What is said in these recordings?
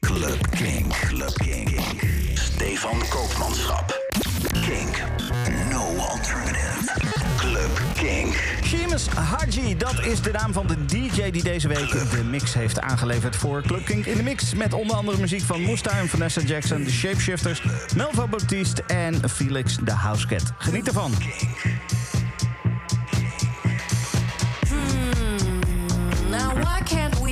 Club King. Club King. Stefan Koopmanschap. Kink. No alternative. Club King. Seamus Haji, dat is de naam van de DJ die deze week de mix heeft aangeleverd voor Club King in de mix. Met onder andere muziek van Moesta en Vanessa Jackson, de Shapeshifters, Melvo Baptiste en Felix de Housecat. Geniet ervan.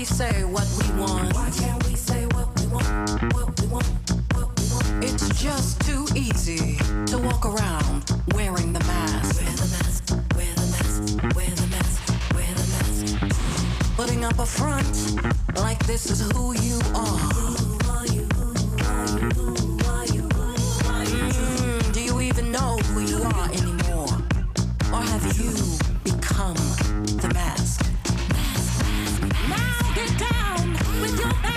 Say what we want? Why can't we say what we want? What we want? What we want? It's just too easy to walk around wearing the mask. Wear the mask. Wear the mask. Wear the mask. Wear the mask. Putting up a front like this is who you are. Mm, do you even know who you are anymore? Or have you become the mask?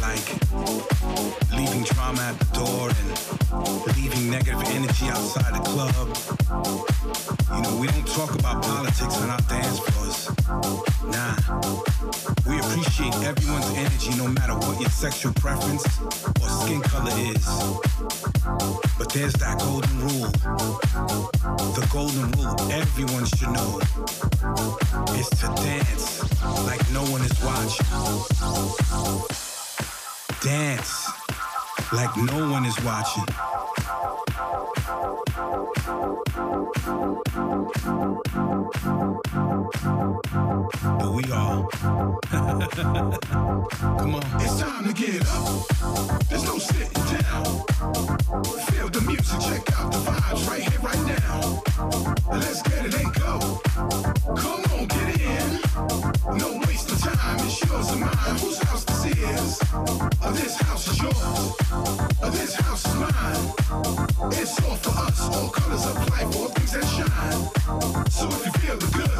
like leaving trauma at the door and leaving negative energy outside the club. You know, we don't talk about politics on our dance floors. Nah. We appreciate everyone's energy no matter what your sexual preference or skin color is. But there's that golden rule. The golden rule everyone should know is to dance like no one is watching. Dance like no one is watching. But we are. Come on. It's time to get up. There's no sitting down. Feel the music, check out the vibes right here, right now. Let's get it and go. Come on, get in. No waste of time, it's yours and mine. Whose house this is? Uh, this house is yours. Uh, this house is mine. It's all for us, all colors of life, all things that shine. So if you feel the good,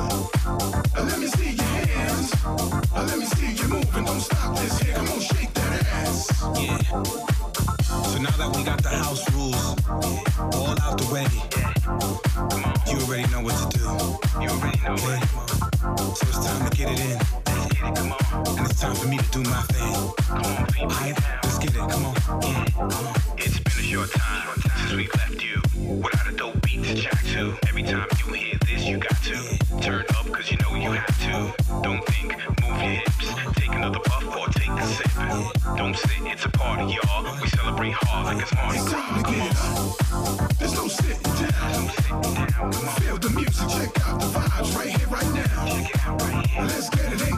uh, let me see your hands. Let me see you moving, don't stop this. Here, come on, Yeah. So now that we got the house rules all out the way, you already know what to do. You already know okay? So it's time to get it in. And it's time for me to do my thing. Come on, people. Right, let's get it. Come on. Yeah, come on. It's been a short time since we left you without a dope beat to jack to. Every time you hear this, you got to turn up cause you know you have to. Don't think, move your hips. Take another puff or take a sip. Don't sit, it's a party, y'all. We celebrate hard like it's Mardi Gras. Come on. There's no sitting down. Don't sit down, come on. Feel the music, check out the vibes right here, right now. Check it out right here. Let's get it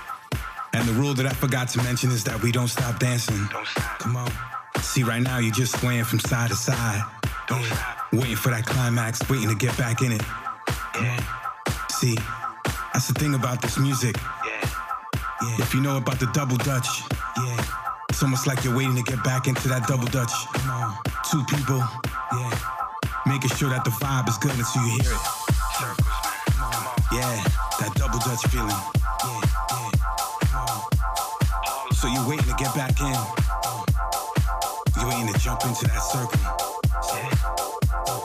And the rule that I forgot to mention is that we don't stop dancing. Don't stop. Come on. See, right now you're just swaying from side to side. Don't stop. Waiting for that climax, waiting to get back in it. Yeah, See, that's the thing about this music. yeah. Yeah. If you know about the double dutch, yeah. It's almost like you're waiting to get back into that double dutch. Come on. Two people, yeah. Making sure that the vibe is good until you hear it. Circles, man. Come on. Yeah, that double dutch feeling. Get back in. You're waiting to jump into that circle.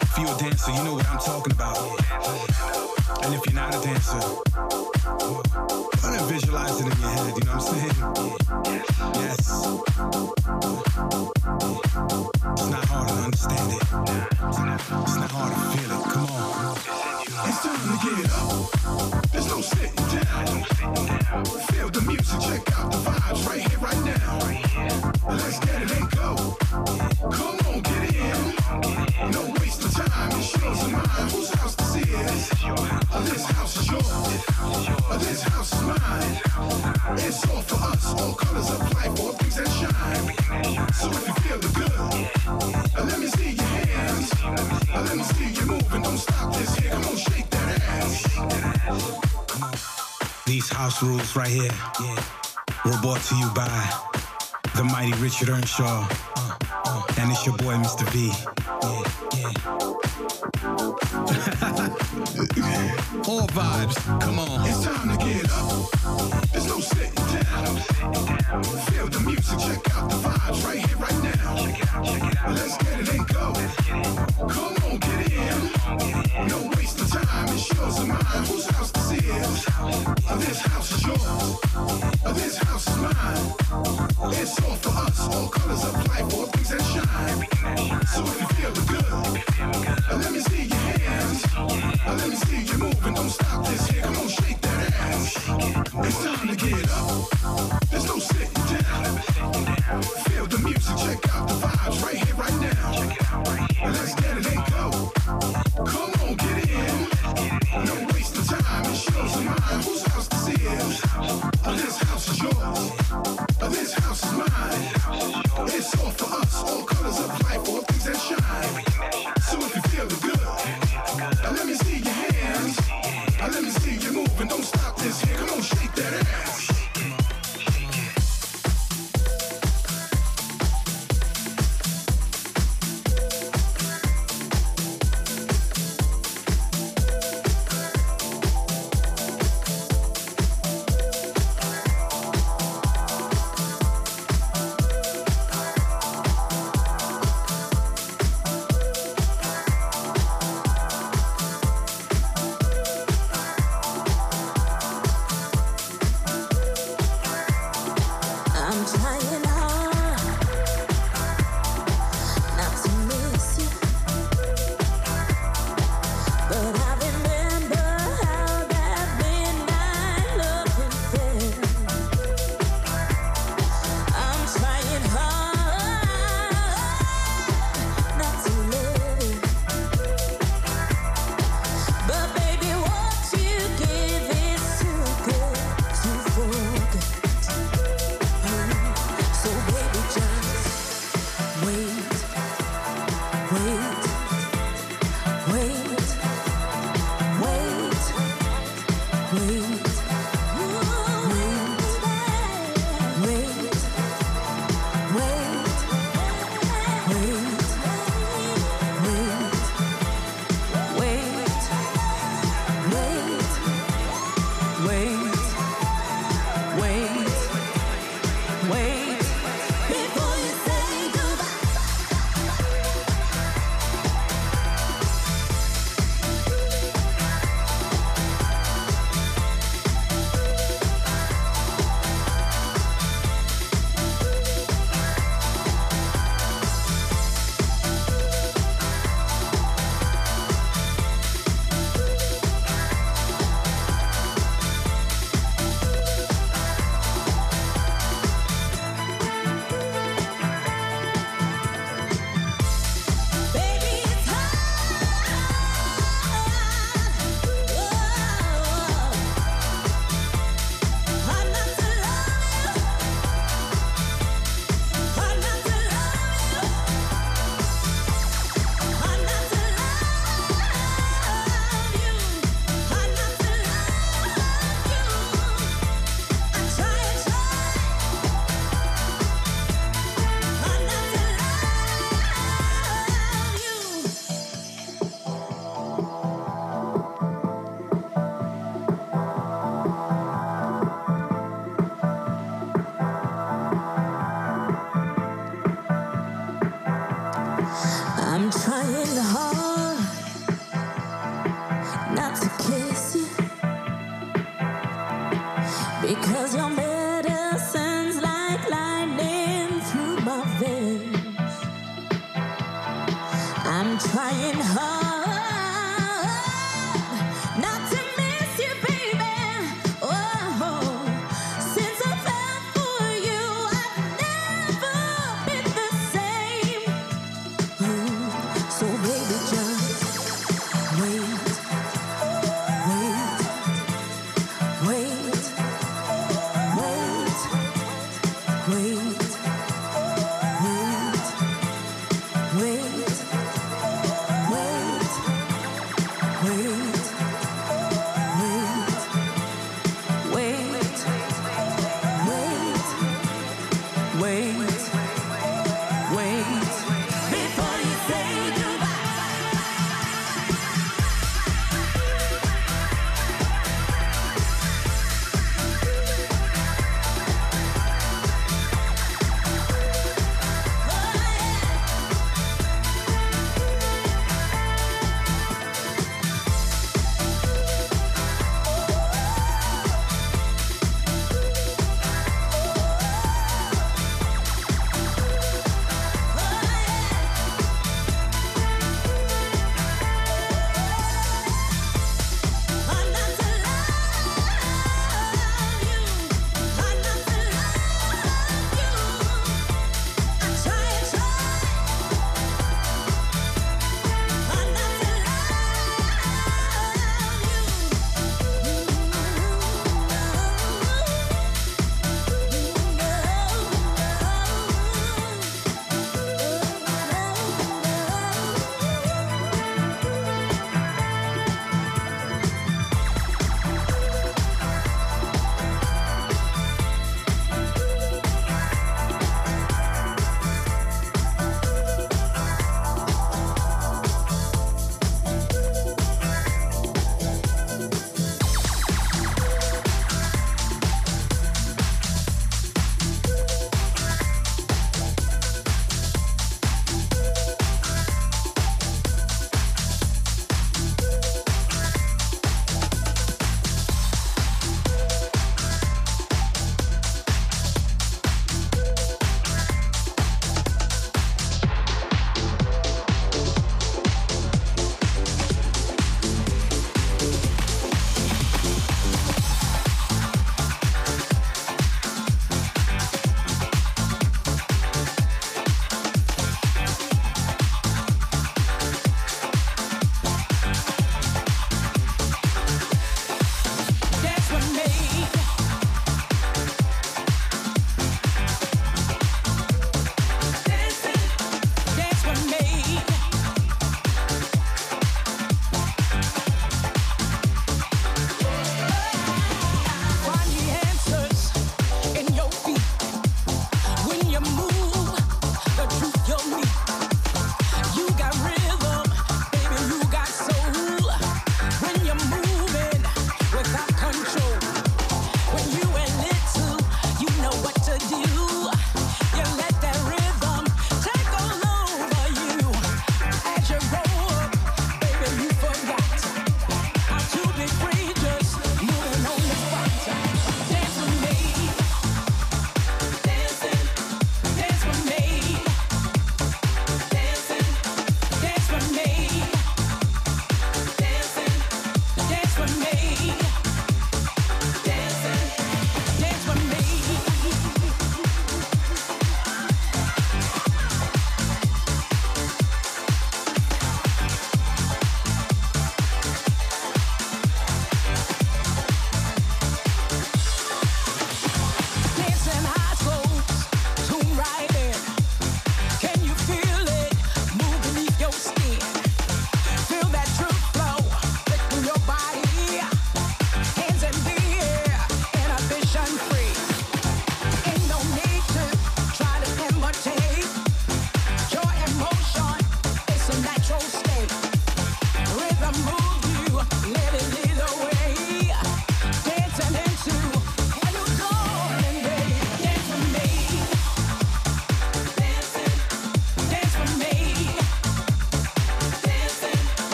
If you're a dancer, you know what I'm talking about. And if you're not a dancer, ahead and visualize it in your head, you know what I'm saying? Yes. It's not hard to understand it. It's not hard to feel it. There's no sitting down. Feel the music, check out the vibes right here, right now. Let's get it and go. Come on, get in. No wasting time, it's yours mine. Whose house this is? This house is yours. This house is mine. It's all for us, all colors of life, all things that shine. These house rules right here, yeah, were brought to you by the mighty Richard Earnshaw. Uh, uh, and it's your boy, Mr. V. Yeah, yeah. All vibes, come on. It's time to get up. There's no sitting down. Feel the music, check out the vibes right here, right now. Let's get it and go. Come on, get in. No wasting time, it's yours and mine. Whose house this is? This house is yours. This house is mine. It's all for us, all colors of life, things that shine. So if you feel the good, let me see your hands. Let me see you moving. Don't stop this here. Come on, shake that It's time to get up. There's no sitting down. Feel the music, check out the vibes right here, right now. Let's get it and go. Come on, get in. No wasting time, it's. Whose house this is? Uh, this house is yours. Uh, this house is mine. It's all for us, all colors of life, all things that shine. So if you feel the good, uh, let me see your hands. Let me see you move and don't stop this. Here, come on, shake that ass.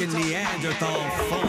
We talking Neanderthal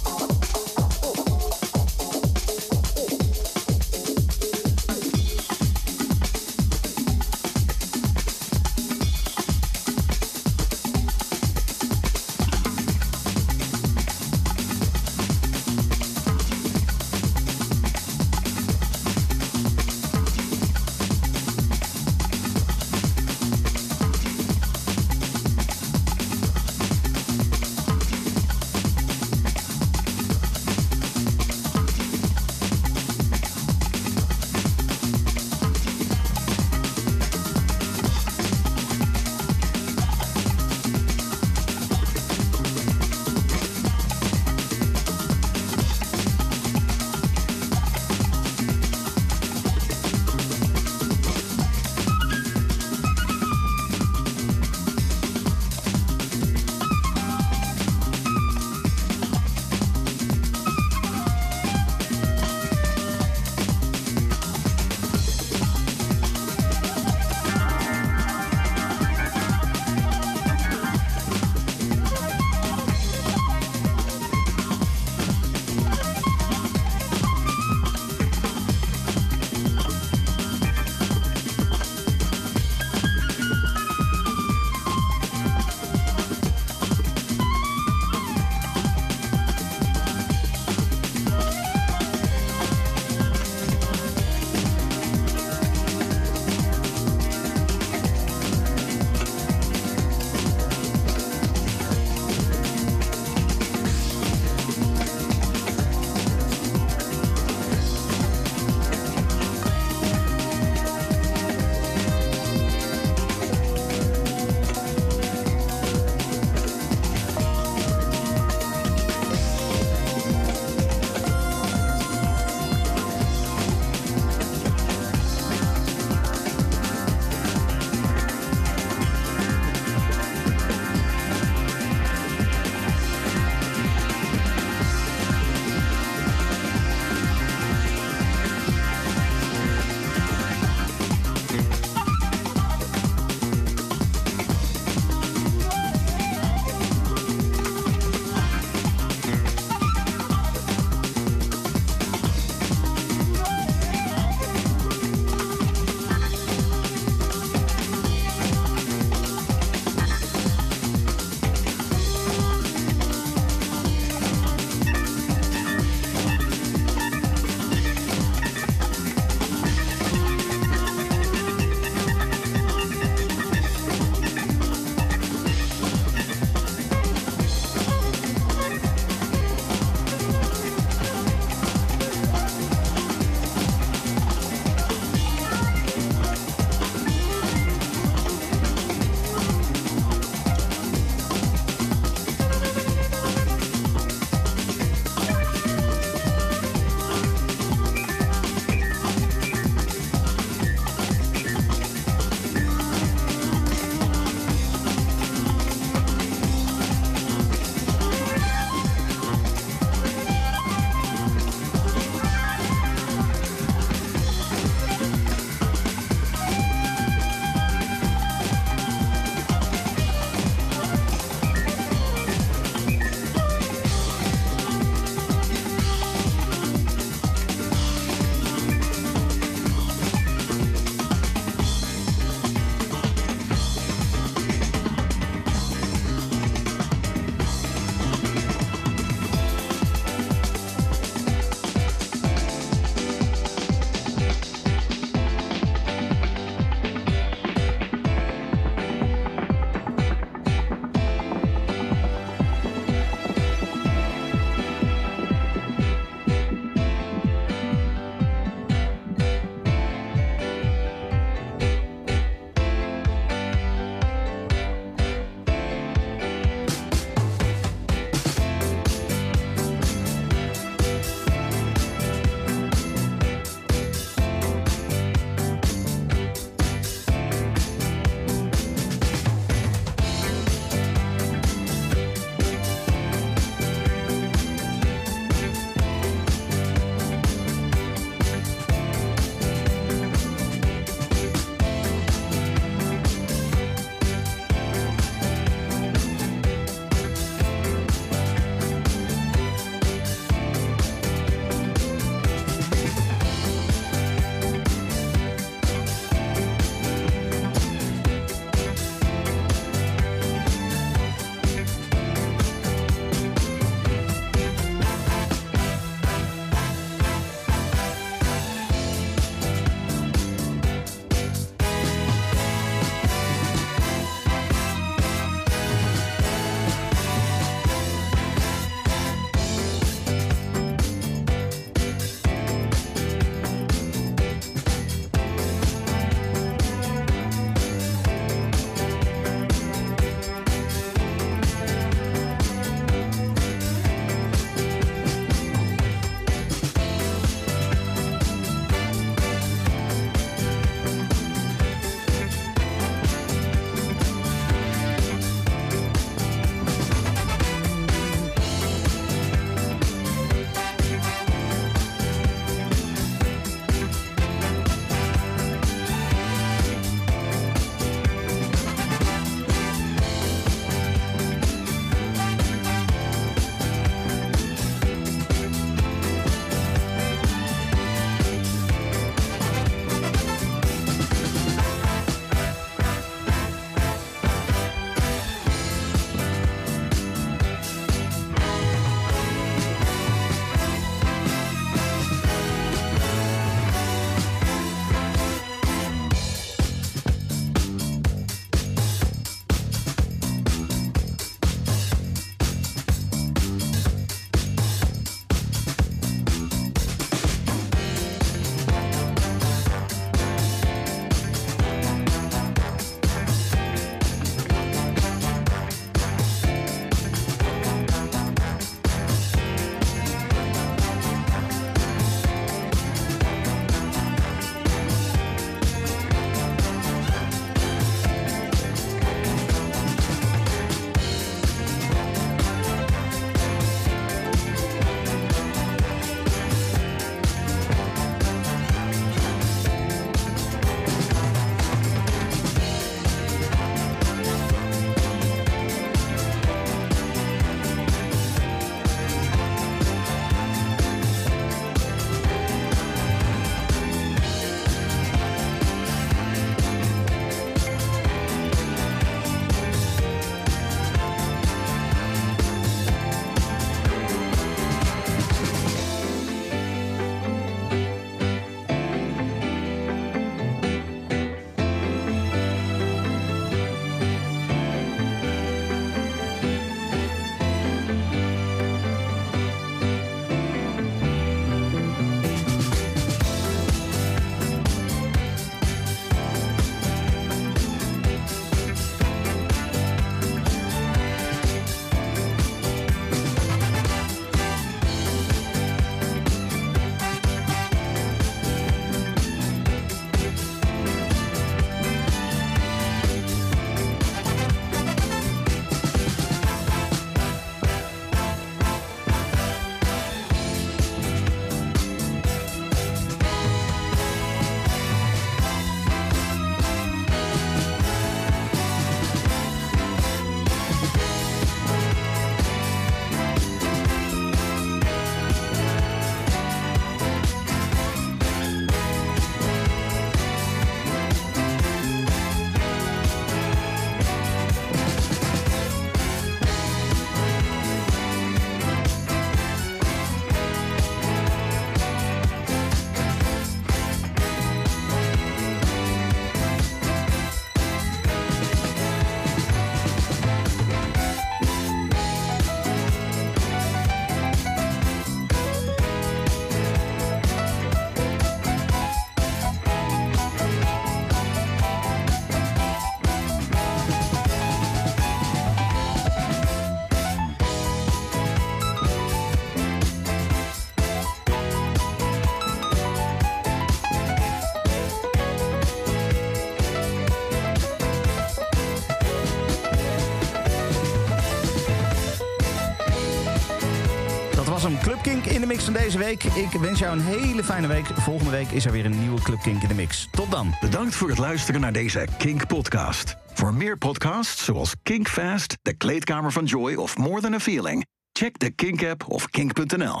mix van deze week. Ik wens jou een hele fijne week. Volgende week is er weer een nieuwe Club Kink in de mix. Tot dan. Bedankt voor het luisteren naar deze Kink-podcast. Voor meer podcasts zoals Kink Fast, De Kleedkamer van Joy of More Than a Feeling... check de Kink-app of kink.nl.